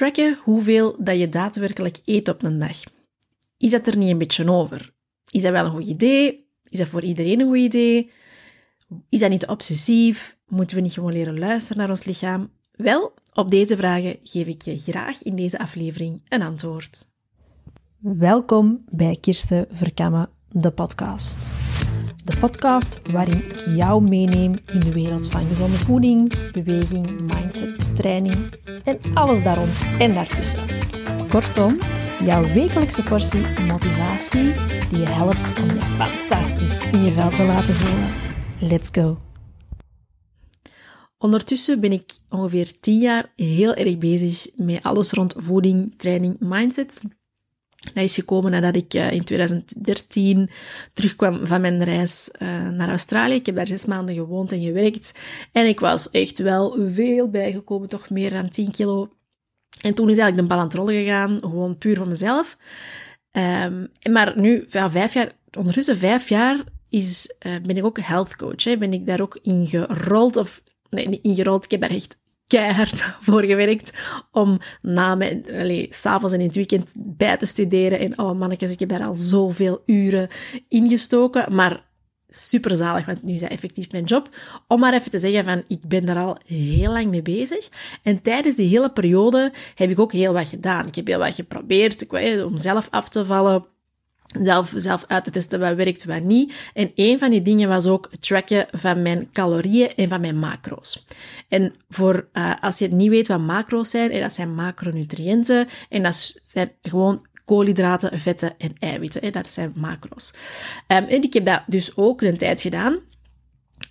tracken hoeveel dat je daadwerkelijk eet op een dag. Is dat er niet een beetje over? Is dat wel een goed idee? Is dat voor iedereen een goed idee? Is dat niet obsessief? Moeten we niet gewoon leren luisteren naar ons lichaam? Wel, op deze vragen geef ik je graag in deze aflevering een antwoord. Welkom bij Kirsten Verkammen, de podcast. De podcast waarin ik jou meeneem in de wereld van gezonde voeding, beweging, mindset, training en alles daar rond en daartussen. Kortom, jouw wekelijkse portie motivatie die je helpt om je fantastisch in je vel te laten voelen. Let's go! Ondertussen ben ik ongeveer 10 jaar heel erg bezig met alles rond voeding, training, mindset. Dat is gekomen nadat ik eh, in 2013 terugkwam van mijn reis eh, naar Australië. Ik heb daar zes maanden gewoond en gewerkt. En ik was echt wel veel bijgekomen, toch meer dan 10 kilo. En toen is eigenlijk de bal aan het rollen gegaan, gewoon puur voor mezelf. Um, maar nu, ja, vijf jaar, ondertussen vijf jaar, is, uh, ben ik ook health coach. Ben ik daar ook in gerold, of nee, niet ingerold, ik heb daar echt keihard voor gewerkt om na mijn, s'avonds en in het weekend bij te studeren. En oh mannetjes, ik heb daar al zoveel uren ingestoken. Maar super zalig, want nu is dat effectief mijn job. Om maar even te zeggen van, ik ben daar al heel lang mee bezig. En tijdens die hele periode heb ik ook heel wat gedaan. Ik heb heel wat geprobeerd ik om zelf af te vallen zelf, zelf uit te testen wat werkt, wat niet. En een van die dingen was ook tracken van mijn calorieën en van mijn macro's. En voor, uh, als je niet weet wat macro's zijn, en dat zijn macronutriënten, en dat zijn gewoon koolhydraten, vetten en eiwitten. Hè, dat zijn macro's. Um, en ik heb dat dus ook een tijd gedaan.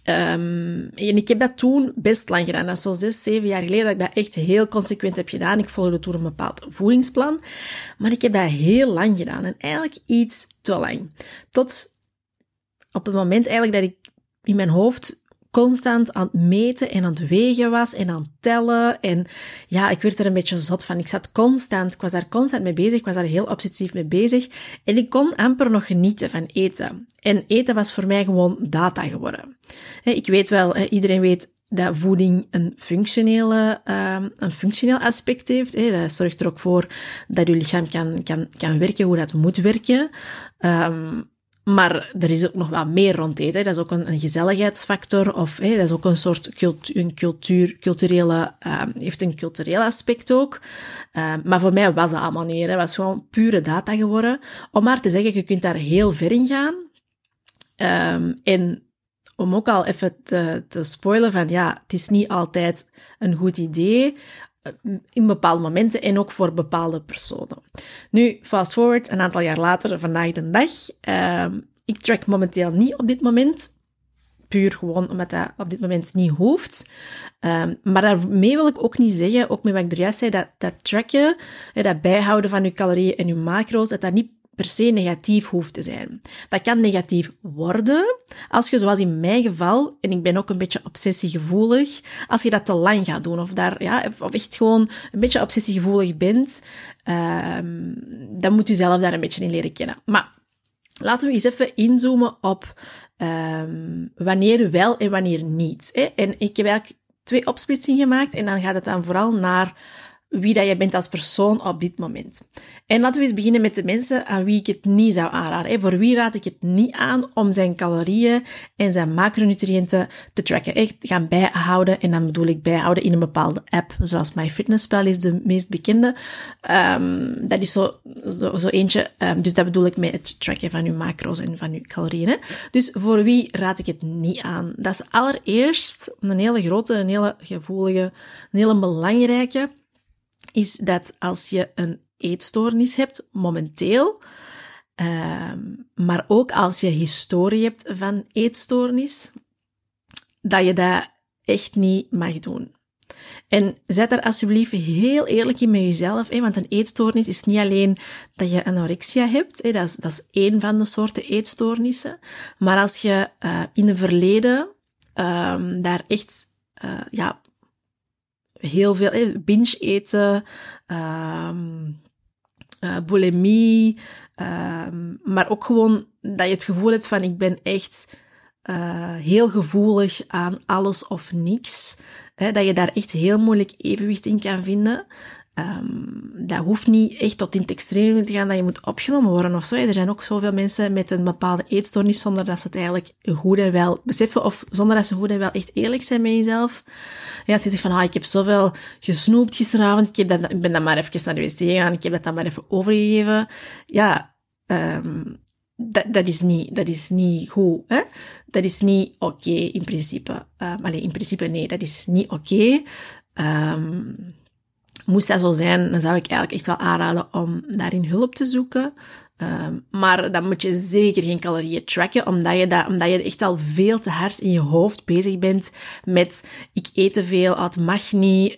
Um, en ik heb dat toen best lang gedaan. Dat is zo zes, zeven jaar geleden dat ik dat echt heel consequent heb gedaan. Ik volgde toen een bepaald voedingsplan. Maar ik heb dat heel lang gedaan. En eigenlijk iets te lang. Tot op het moment eigenlijk dat ik in mijn hoofd constant aan het meten en aan het wegen was en aan het tellen. En ja, ik werd er een beetje zot van. Ik zat constant, ik was daar constant mee bezig. Ik was daar heel obsessief mee bezig. En ik kon amper nog genieten van eten. En eten was voor mij gewoon data geworden. Ik weet wel, iedereen weet dat voeding een, functionele, um, een functioneel aspect heeft. Dat zorgt er ook voor dat je lichaam kan, kan, kan werken hoe dat moet werken. Um, maar er is ook nog wat meer rond eten. Dat is ook een, gezelligheidsfactor. Of dat is ook een soort een cultuur, culturele, uh, heeft een cultureel aspect ook. Uh, maar voor mij was dat allemaal niet. Het was gewoon pure data geworden. Om maar te zeggen, je kunt daar heel ver in gaan. Um, en om ook al even te, te spoilen van ja, het is niet altijd een goed idee in bepaalde momenten en ook voor bepaalde personen. Nu, fast forward, een aantal jaar later, vandaag de dag. Uh, ik track momenteel niet op dit moment. Puur gewoon omdat dat op dit moment niet hoeft. Um, maar daarmee wil ik ook niet zeggen, ook met wat ik zei, dat, dat tracken, dat bijhouden van je calorieën en je macro's, dat dat niet per se negatief hoeft te zijn. Dat kan negatief worden als je, zoals in mijn geval, en ik ben ook een beetje obsessiegevoelig, als je dat te lang gaat doen of daar, ja, of echt gewoon een beetje obsessiegevoelig bent, um, dan moet je zelf daar een beetje in leren kennen. Maar laten we eens even inzoomen op um, wanneer wel en wanneer niet. Hè? En ik heb eigenlijk twee opsplitsingen gemaakt en dan gaat het dan vooral naar wie dat je bent als persoon op dit moment. En laten we eens beginnen met de mensen aan wie ik het niet zou aanraden. Voor wie raad ik het niet aan om zijn calorieën en zijn macronutriënten te tracken? Echt gaan bijhouden. En dan bedoel ik bijhouden in een bepaalde app, zoals MyFitnessPal is de meest bekende. Um, dat is zo, zo, eentje. Um, dus dat bedoel ik met het tracken van uw macro's en van uw calorieën. Dus voor wie raad ik het niet aan? Dat is allereerst een hele grote, een hele gevoelige, een hele belangrijke is dat als je een eetstoornis hebt, momenteel, ehm, maar ook als je historie hebt van eetstoornis, dat je dat echt niet mag doen. En zet daar alsjeblieft heel eerlijk in met jezelf, hè, want een eetstoornis is niet alleen dat je anorexia hebt, hè, dat, is, dat is één van de soorten eetstoornissen, maar als je uh, in het verleden um, daar echt uh, ja, heel veel eh, binge eten, um, bulimie, um, maar ook gewoon dat je het gevoel hebt van ik ben echt uh, heel gevoelig aan alles of niks. Hè, dat je daar echt heel moeilijk evenwicht in kan vinden. Um, dat hoeft niet echt tot in het extreme te gaan dat je moet opgenomen worden of zo. Er zijn ook zoveel mensen met een bepaalde eetstoornis zonder dat ze het eigenlijk goed en wel beseffen of zonder dat ze goed en wel echt eerlijk zijn met jezelf. Ja, je zegt van, ah, ik heb zoveel gesnoept gisteravond, ik, heb dat, ik ben dan maar even naar de wc gegaan, ik heb dat dan maar even overgegeven. Ja, um, dat, dat, is niet, dat is niet goed. Hè? Dat is niet oké in principe. Um, alleen in principe nee, dat is niet oké. Um, moest dat zo zijn, dan zou ik eigenlijk echt wel aanraden om daarin hulp te zoeken. Um, maar dan moet je zeker geen calorieën tracken, omdat je, dat, omdat je echt al veel te hard in je hoofd bezig bent met ik eet te veel, het mag niet.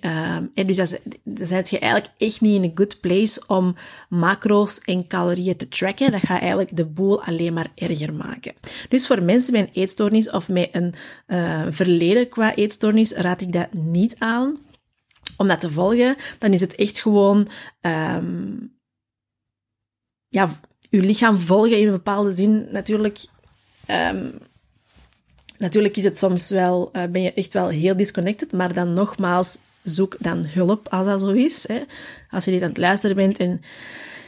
En dus dan, zit je eigenlijk echt niet in een good place om macro's en calorieën te tracken. Dat gaat eigenlijk de boel alleen maar erger maken. Dus voor mensen met een eetstoornis of met een uh, verleden qua eetstoornis raad ik dat niet aan om dat te volgen, dan is het echt gewoon, um, ja, uw lichaam volgen in een bepaalde zin. Natuurlijk, um, natuurlijk is het soms wel, uh, ben je echt wel heel disconnected, maar dan nogmaals, zoek dan hulp als dat zo is. Hè. Als je dit aan het luisteren bent en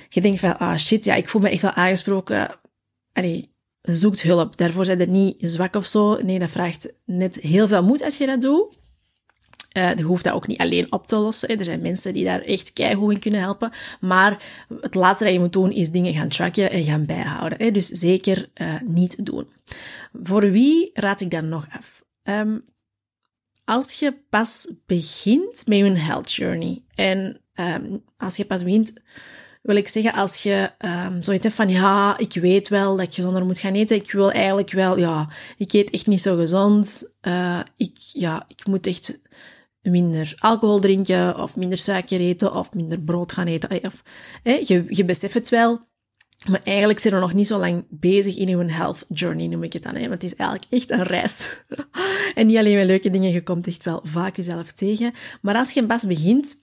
je denkt van, ah shit, ja, ik voel me echt wel aangesproken. Allee, zoekt hulp. Daarvoor zijn je niet zwak of zo. Nee, dat vraagt net heel veel moed als je dat doet. Uh, je hoeft dat ook niet alleen op te lossen. Er zijn mensen die daar echt keihard in kunnen helpen. Maar het laatste dat je moet doen is dingen gaan tracken en gaan bijhouden. Dus zeker uh, niet doen. Voor wie raad ik dan nog af? Um, als je pas begint met je health journey en um, als je pas begint wil ik zeggen, als je um, zoiets hebt van, ja, ik weet wel dat ik gezonder moet gaan eten, ik wil eigenlijk wel, ja, ik eet echt niet zo gezond, uh, ik, ja, ik moet echt minder alcohol drinken, of minder suiker eten, of minder brood gaan eten. Of, hè, je, je beseft het wel, maar eigenlijk zijn we nog niet zo lang bezig in uw health journey, noem ik het dan. Hè? Want het is eigenlijk echt een reis. en niet alleen met leuke dingen, je komt echt wel vaak jezelf tegen. Maar als je pas begint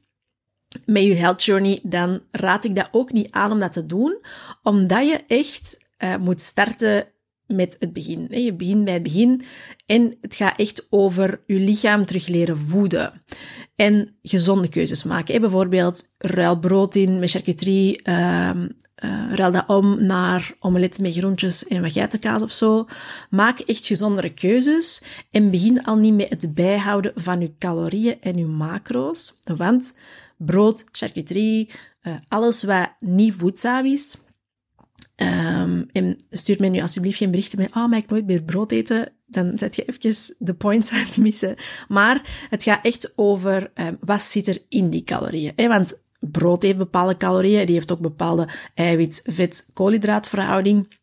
met je health journey, dan raad ik dat ook niet aan om dat te doen, omdat je echt uh, moet starten met het begin. Je begint bij het begin en het gaat echt over je lichaam terug leren voeden. En gezonde keuzes maken. Bijvoorbeeld ruil brood in met charcuterie, uh, ruil dat om naar omelet met groentjes en wat geitenkaas of zo. Maak echt gezondere keuzes en begin al niet met het bijhouden van je calorieën en je macro's. Want brood, charcuterie, uh, alles wat niet voedzaam is, Um, en stuurt mij nu alsjeblieft geen berichten met, ah, oh, mag ik nooit meer brood eten? Dan zet je even de point aan het missen. Maar het gaat echt over um, wat zit er in die calorieën. Hè? Want brood heeft bepaalde calorieën, die heeft ook bepaalde eiwit-vet-koolhydraatverhouding.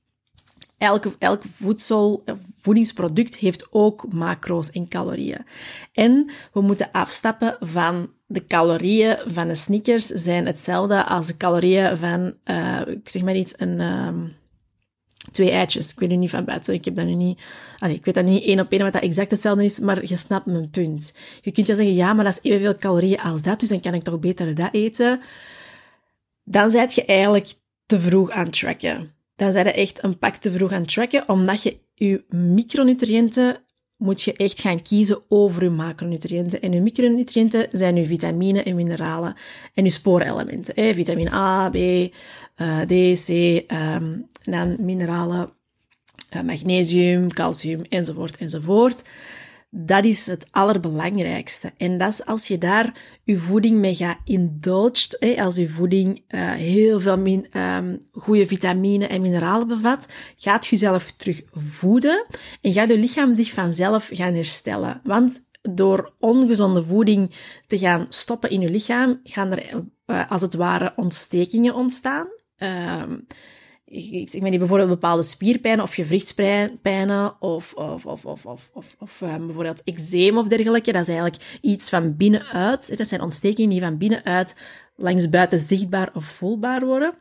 Elk, elk voedsel, voedingsproduct heeft ook macro's en calorieën. En we moeten afstappen van de calorieën van de Snickers zijn hetzelfde als de calorieën van, uh, ik zeg maar iets, een, um, twee eitjes. Ik weet nu niet van buiten. Ik heb dat nu niet, allee, ik weet dat niet één op één wat dat exact hetzelfde is, maar je snapt mijn punt. Je kunt wel zeggen, ja, maar dat is evenveel calorieën als dat, dus dan kan ik toch beter dat eten. Dan zijt je eigenlijk te vroeg aan het tracken. Dan zijn je echt een pak te vroeg aan het tracken, omdat je je micronutriënten moet je echt gaan kiezen over je macronutriënten. En je micronutriënten zijn je vitamine en mineralen en je spoorelementen. Hè? Vitamine A, B, uh, D, C, um, dan mineralen, uh, magnesium, calcium, enzovoort, enzovoort. Dat is het allerbelangrijkste. En dat is als je daar je voeding mee gaat indulged, hè, als je voeding uh, heel veel min, um, goede vitamine en mineralen bevat, gaat je jezelf terug voeden en gaat je lichaam zich vanzelf gaan herstellen. Want door ongezonde voeding te gaan stoppen in je lichaam, gaan er uh, als het ware ontstekingen ontstaan. Um, ik maar niet bijvoorbeeld bepaalde spierpijnen of gewrichtspijnen of, of, of, of, of, of, um, bijvoorbeeld eczeem of dergelijke. Dat is eigenlijk iets van binnenuit. Dat zijn ontstekingen die van binnenuit langs buiten zichtbaar of voelbaar worden.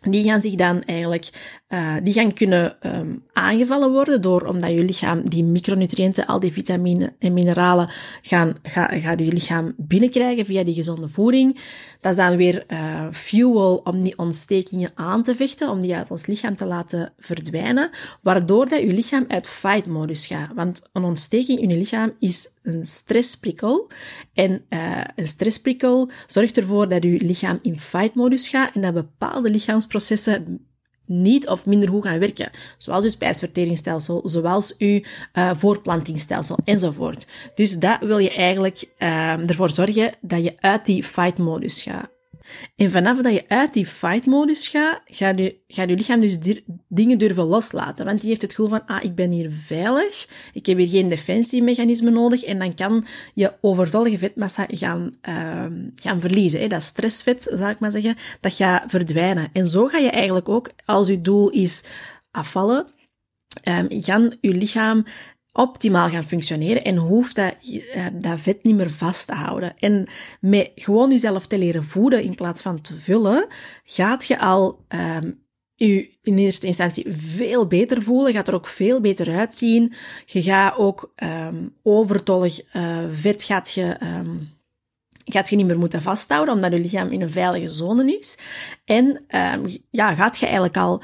Die gaan zich dan eigenlijk, uh, die gaan kunnen um, aangevallen worden door, omdat je lichaam die micronutriënten, al die vitamine en mineralen gaan, ga, gaat je lichaam binnenkrijgen via die gezonde voeding. Dat is dan weer uh, fuel om die ontstekingen aan te vechten, om die uit ons lichaam te laten verdwijnen, waardoor dat je lichaam uit fight-modus gaat. Want een ontsteking in je lichaam is een stressprikkel. En uh, een stressprikkel zorgt ervoor dat je lichaam in fight-modus gaat en dat bepaalde lichaamsprocessen niet of minder goed gaan werken. Zoals uw spijsverteringsstelsel, zoals uw uh, voortplantingsstelsel enzovoort. Dus dat wil je eigenlijk uh, ervoor zorgen dat je uit die fight-modus gaat. En vanaf dat je uit die fight-modus gaat, gaat je, gaat je lichaam dus dingen durven loslaten. Want die heeft het gevoel van, ah, ik ben hier veilig, ik heb hier geen defensiemechanisme nodig, en dan kan je overtollige vetmassa gaan, uh, gaan verliezen. Hè. Dat stressvet, zou ik maar zeggen, dat gaat verdwijnen. En zo ga je eigenlijk ook, als je doel is afvallen, um, gaan je lichaam optimaal gaan functioneren en hoeft dat, uh, dat vet niet meer vast te houden. En met gewoon jezelf te leren voeden in plaats van te vullen, gaat je al um, je in eerste instantie veel beter voelen, gaat er ook veel beter uitzien. Je gaat ook um, overtollig uh, vet gaat je, um, gaat je niet meer moeten vasthouden, omdat je lichaam in een veilige zone is. En ja, gaat je eigenlijk al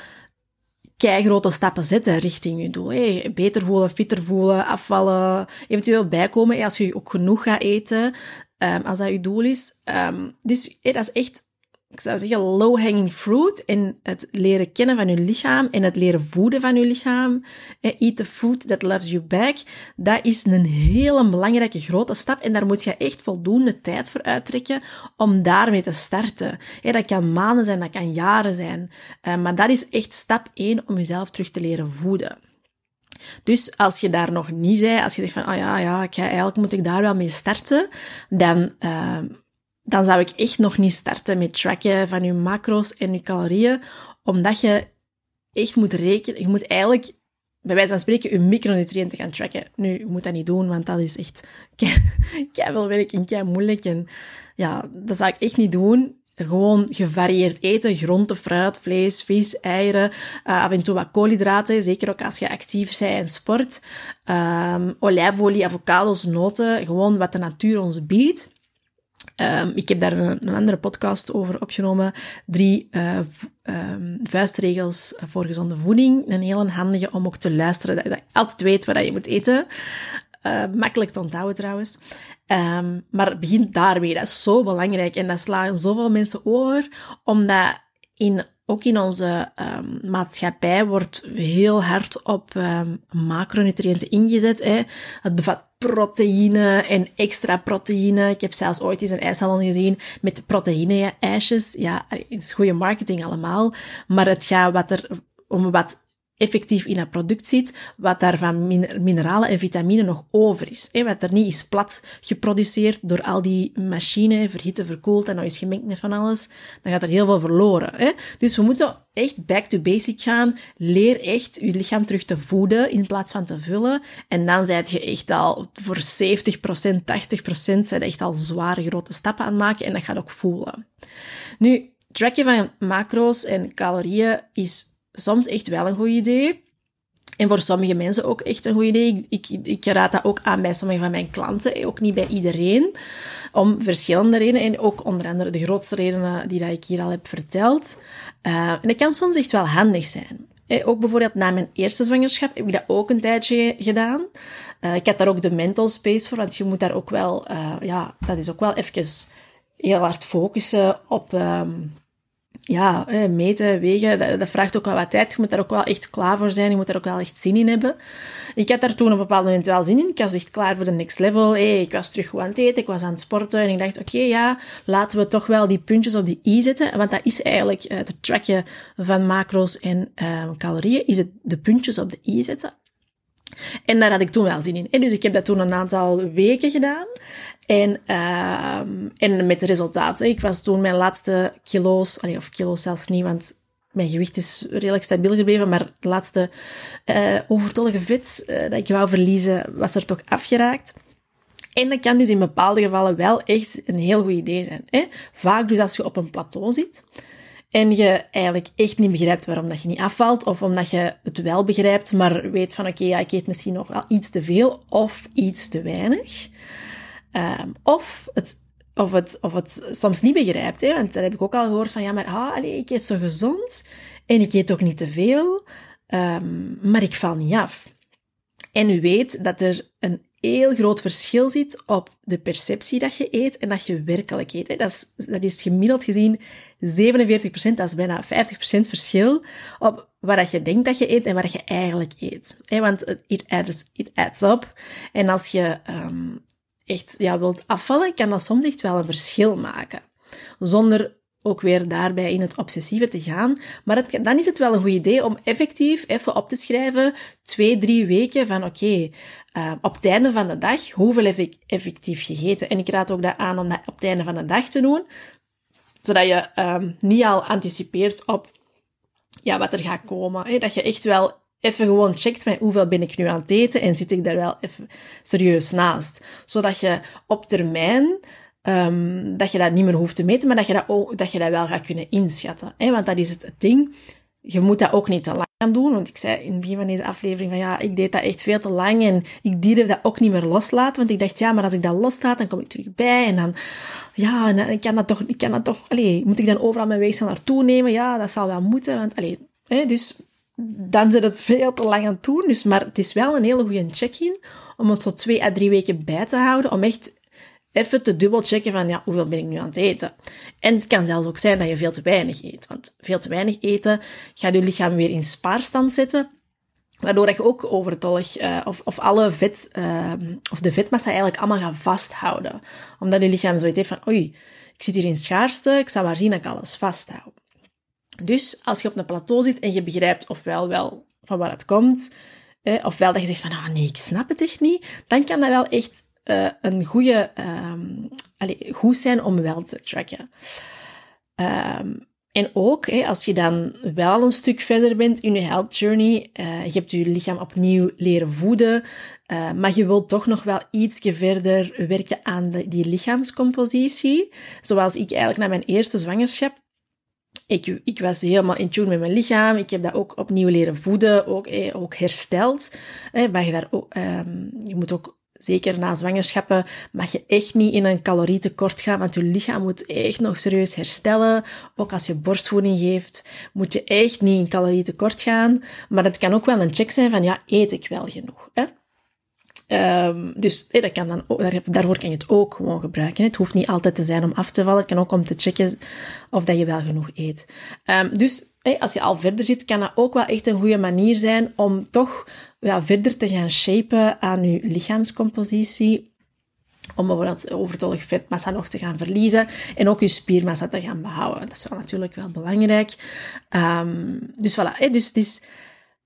grote stappen zetten richting je doel. Beter voelen, fitter voelen, afvallen, eventueel bijkomen als je ook genoeg gaat eten, um, als dat je doel is. Um, dus dat is echt ik zou zeggen, low-hanging fruit in het leren kennen van je lichaam en het leren voeden van je lichaam. Eat the food that loves you back. Dat is een hele belangrijke grote stap en daar moet je echt voldoende tijd voor uittrekken om daarmee te starten. Dat kan maanden zijn, dat kan jaren zijn. Eh, maar dat is echt stap 1 om jezelf terug te leren voeden. Dus als je daar nog niet bent, als je zegt van, oh ja, ja, eigenlijk moet ik daar wel mee starten, dan uh, dan zou ik echt nog niet starten met tracken van je macro's en je calorieën, omdat je echt moet rekenen. Je moet eigenlijk, bij wijze van spreken, je micronutriënten gaan tracken. Nu, je moet dat niet doen, want dat is echt kei veel werk en kei moeilijk. En ja, dat zou ik echt niet doen. Gewoon gevarieerd eten, groente, fruit, vlees, vis, eieren, uh, af en toe wat koolhydraten, zeker ook als je actief bent en sport. Um, olijfolie, avocados, noten, gewoon wat de natuur ons biedt. Um, ik heb daar een, een, andere podcast over opgenomen. Drie uh, um, vuistregels voor gezonde voeding. Een hele handige om ook te luisteren, dat, je altijd weet wat je moet eten. Uh, makkelijk te onthouden trouwens. Um, maar begin daarmee, dat is zo belangrijk. En dat slaan zoveel mensen over, omdat in ook in onze um, maatschappij wordt heel hard op um, macronutriënten ingezet. Hè. Het bevat proteïne en extra proteïne. Ik heb zelfs ooit eens een ijssalon gezien met proteïne-ijsjes. Ja, is goede marketing allemaal. Maar het gaat wat er, om wat effectief in het product zit, wat daar van mineralen en vitamine nog over is. Hè, wat er niet is plat geproduceerd door al die machines, verhitten, verkoeld en nog eens gemengd met van alles, dan gaat er heel veel verloren. Hè. Dus we moeten echt back to basic gaan. Leer echt je lichaam terug te voeden in plaats van te vullen. En dan zijt je echt al voor 70%, 80% zijn echt al zware grote stappen aan het maken en dat gaat ook voelen. Nu, tracken van macro's en calorieën is soms echt wel een goed idee. En voor sommige mensen ook echt een goed idee. Ik, ik, ik, raad dat ook aan bij sommige van mijn klanten, ook niet bij iedereen. Om verschillende redenen. En ook onder andere de grootste redenen die dat ik hier al heb verteld. Uh, en dat kan soms echt wel handig zijn. Ook bijvoorbeeld na mijn eerste zwangerschap heb ik dat ook een tijdje gedaan. Uh, ik had daar ook de mental space voor, want je moet daar ook wel, ja, dat is ook wel even heel hard focussen op, um, ja, meten, wegen, dat, dat, vraagt ook wel wat tijd. Je moet daar ook wel echt klaar voor zijn. Je moet daar ook wel echt zin in hebben. Ik had daar toen op een bepaald moment wel zin in. Ik was echt klaar voor de next level. Hey, ik was terug aan eten, ik was aan het sporten. En ik dacht, oké, ja, laten we toch wel die puntjes op die i zetten. Want dat is eigenlijk het uh, tracken van macro's en uh, calorieën. Is het de puntjes op de i zetten. En daar had ik toen wel zin in. En dus ik heb dat toen een aantal weken gedaan. En, uh, en met de resultaten. Ik was toen mijn laatste kilo's, of kilo's zelfs niet, want mijn gewicht is redelijk stabiel gebleven, maar het laatste uh, overtollige vet uh, dat ik wou verliezen, was er toch afgeraakt. En dat kan dus in bepaalde gevallen wel echt een heel goed idee zijn. Hè? Vaak dus als je op een plateau zit en je eigenlijk echt niet begrijpt waarom dat je niet afvalt, of omdat je het wel begrijpt, maar weet van oké, ja, ik eet misschien nog wel iets te veel of iets te weinig. Um, of het of het, of het soms niet begrijpt. Hè? Want daar heb ik ook al gehoord van, ja, maar ah, allez, ik eet zo gezond en ik eet ook niet te veel, um, maar ik val niet af. En u weet dat er een heel groot verschil zit op de perceptie dat je eet en dat je werkelijk eet. Hè? Dat, is, dat is gemiddeld gezien 47%, dat is bijna 50% verschil op wat je denkt dat je eet en wat je eigenlijk eet. Hè? Want it adds, it adds up. En als je um, echt ja, wilt afvallen, kan dat soms echt wel een verschil maken. Zonder ook weer daarbij in het obsessieve te gaan. Maar dan is het wel een goed idee om effectief even op te schrijven, twee, drie weken van oké, uh, op het einde van de dag, hoeveel heb ik effectief gegeten? En ik raad ook dat aan om dat op het einde van de dag te doen, zodat je um, niet al anticipeert op ja, wat er gaat komen. Hè? Dat je echt wel even gewoon checkt met hoeveel ben ik nu aan het eten en zit ik daar wel even serieus naast. Zodat je op termijn, um, dat je dat niet meer hoeft te meten, maar dat je dat, ook, dat je dat wel gaat kunnen inschatten. Hè? Want dat is het ding. Je moet dat ook niet te lang gaan doen, want ik zei in het begin van deze aflevering van ja, ik deed dat echt veel te lang en ik durf dat ook niet meer loslaten, want ik dacht ja, maar als ik dat loslaat, dan kom ik terug bij en dan, ja, en dan, ik kan dat toch, ik kan dat toch, allee, moet ik dan overal mijn weegschaal naartoe nemen? Ja, dat zal wel moeten, want allee, hè, dus dan zit het veel te lang aan doen. Dus, maar het is wel een hele goede check-in om het zo twee à drie weken bij te houden. Om echt even te dubbelchecken van, ja, hoeveel ben ik nu aan het eten? En het kan zelfs ook zijn dat je veel te weinig eet. Want veel te weinig eten gaat je lichaam weer in spaarstand zetten. Waardoor je ook overtollig, uh, of, of alle vet, uh, of de vetmassa eigenlijk allemaal gaat vasthouden. Omdat je lichaam zoiets heeft van, oei, ik zit hier in schaarste, ik zal maar zien dat ik alles vasthoud. Dus als je op een plateau zit en je begrijpt ofwel wel van waar het komt, eh, ofwel dat je zegt van, ah nee, ik snap het echt niet, dan kan dat wel echt uh, een goede, um, allez, goed zijn om wel te tracken. Um, en ook, als je dan wel een stuk verder bent in je health journey, uh, je hebt je lichaam opnieuw leren voeden, uh, maar je wilt toch nog wel ietsje verder werken aan die lichaamscompositie. Zoals ik eigenlijk na mijn eerste zwangerschap ik, ik was helemaal in tune met mijn lichaam. Ik heb dat ook opnieuw leren voeden, ook, eh, ook hersteld. Eh, maar je, daar ook, um, je moet ook, zeker na zwangerschappen, mag je echt niet in een calorietekort gaan, want je lichaam moet echt nog serieus herstellen. Ook als je borstvoeding geeft, moet je echt niet in calorietekort gaan. Maar het kan ook wel een check zijn van, ja, eet ik wel genoeg? Um, dus hey, dat kan dan ook, daar, daarvoor kan je het ook gewoon gebruiken. Het hoeft niet altijd te zijn om af te vallen. Het kan ook om te checken of dat je wel genoeg eet. Um, dus als je al verder zit, kan dat ook wel echt een goede manier zijn om toch ja, verder te gaan shapen aan je lichaamscompositie. Om bijvoorbeeld overtollig vetmassa nog te gaan verliezen en ook je spiermassa te gaan behouden. Dat is wel natuurlijk wel belangrijk. Um, dus voilà, dus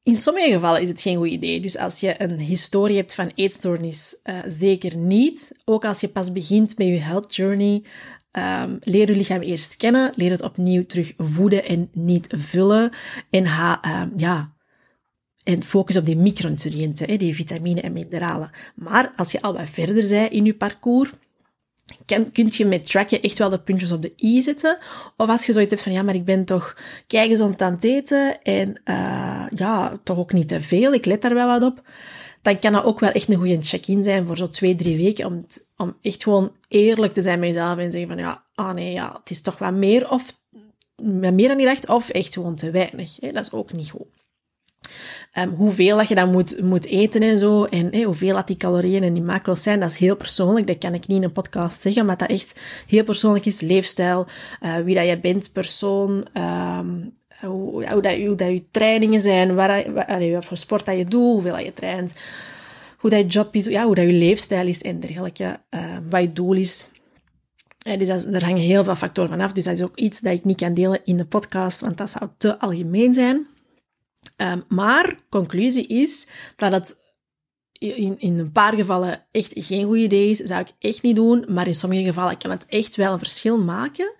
in sommige gevallen is het geen goed idee. Dus als je een historie hebt van eetstoornis, uh, zeker niet. Ook als je pas begint met je health journey, um, leer je lichaam eerst kennen. Leer het opnieuw terug voeden en niet vullen. En ha, uh, ja, en focus op die micronutriënten, die vitamine en mineralen. Maar als je al wat verder bent in je parcours, kan, kun je met tracken echt wel de puntjes op de i zetten. Of als je zoiets hebt van, ja, maar ik ben toch keigezond aan het eten en uh, ja, toch ook niet te veel, ik let daar wel wat op. Dan kan dat ook wel echt een goede check-in zijn voor zo twee, drie weken. Om, om echt gewoon eerlijk te zijn met jezelf en zeggen van, ja, ah nee, ja, het is toch wat meer of meer dan niet dacht, of echt gewoon te weinig. Hè? Dat is ook niet goed. Um, hoeveel dat je dan moet, moet eten en zo, en hoeveel dat die calorieën en die macro's zijn, dat is heel persoonlijk. Dat kan ik niet in een podcast zeggen, maar dat echt heel persoonlijk is. Leefstijl, uh, wie dat je bent, persoon, um, hoe, hoe, dat, hoe dat je trainingen zijn, waar, waar, wat voor sport dat je doet, hoeveel dat je traint, hoe dat je job is, ja, hoe dat je leefstijl is en dergelijke, uh, wat je doel is. Uh, dus daar hangen heel veel factoren van af. Dus dat is ook iets dat ik niet kan delen in de podcast, want dat zou te algemeen zijn. Um, maar conclusie is dat het in, in een paar gevallen echt geen goed idee is. Zou ik echt niet doen. Maar in sommige gevallen kan het echt wel een verschil maken.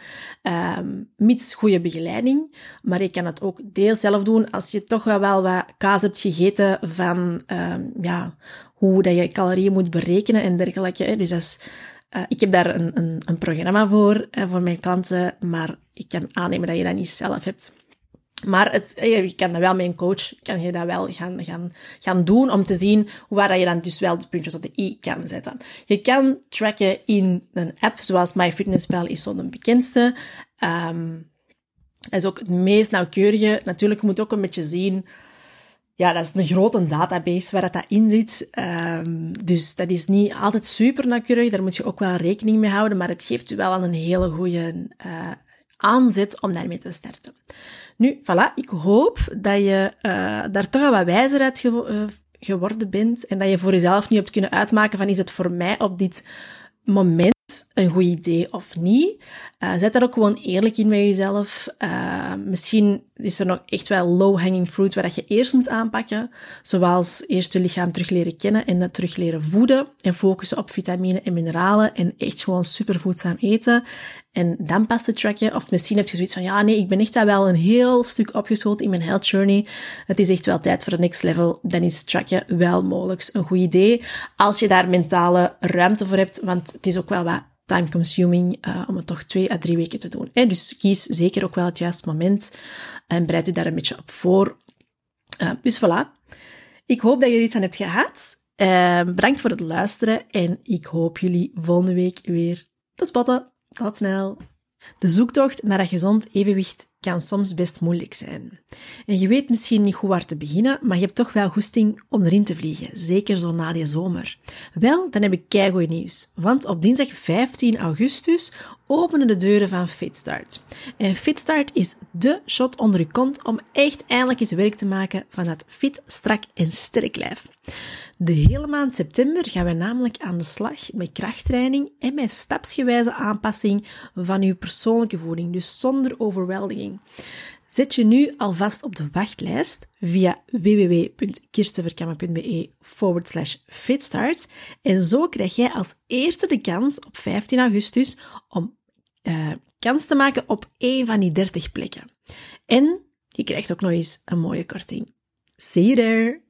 Um, mits goede begeleiding. Maar je kan het ook deels zelf doen als je toch wel, wel wat kaas hebt gegeten van um, ja, hoe dat je calorieën moet berekenen en dergelijke. Dus als Uh, ik heb daar een, een, een programma voor, uh, voor mijn klanten, maar ik kan aannemen dat je dat niet zelf hebt. Maar het, je kan dat wel met een coach, kan je dat wel gaan, gaan, gaan doen om te zien waar je dan dus wel de puntjes op de i kan zetten. Je kan tracken in een app, zoals MyFitnessPal is zo de bekendste. Um, dat is ook het meest nauwkeurige. Natuurlijk, je moet ook een beetje zien ja, dat is een grote database waar dat, in zit. Um, dus dat is niet altijd super nauwkeurig. Daar moet je ook wel rekening mee houden. Maar het geeft je wel een hele goede uh, aanzet om daarmee te starten. Nu, voilà. Ik hoop dat je uh, daar toch al wat wijzer uit ge uh, geworden bent. En dat je voor jezelf nu hebt kunnen uitmaken van is het voor mij op dit moment een goed idee of niet. Uh, zet daar ook gewoon eerlijk in met jezelf. Misschien is er nog echt wel low-hanging fruit waar dat je eerst moet aanpakken. Zoals eerst je lichaam terug leren kennen en dat terug leren voeden. En focussen op vitamine en mineralen en echt gewoon supervoedzaam eten. En dan pas te tracken. Of misschien heb je zoiets van, ja nee, ik ben echt daar wel een heel stuk opgeschoten in mijn health journey. Het is echt wel tijd voor de next level. Dan is tracken wel mogelijk een goed idee. Als je daar mentale ruimte voor hebt, want het is ook wel wat time-consuming uh, om het toch twee à drie weken te doen. Dus kies zeker ook wel het juiste moment en bereid u daar een beetje op voor. Uh, dus voilà. Ik hoop dat je er iets aan hebt gehad. Uh, bedankt voor het luisteren en ik hoop jullie volgende week weer te spotten. Snel. De zoektocht naar een gezond evenwicht kan soms best moeilijk zijn. En je weet misschien niet goed waar te beginnen, maar je hebt toch wel goesting om erin te vliegen, zeker zo na die zomer. Wel, dan heb ik keigoed nieuws, want op dinsdag 15 augustus openen de deuren van Fitstart. En Fitstart is de shot onder je kont om echt eindelijk eens werk te maken van dat fit, strak en sterk lijf. De hele maand september gaan we namelijk aan de slag met krachttraining en met stapsgewijze aanpassing van uw persoonlijke voeding, dus zonder overweldiging. Zet je nu alvast op de wachtlijst via www.kirstenverkammen.be forward slash fitstart en zo krijg jij als eerste de kans op 15 augustus om uh, kans te maken op één van die 30 plekken. En je krijgt ook nog eens een mooie korting. See you there!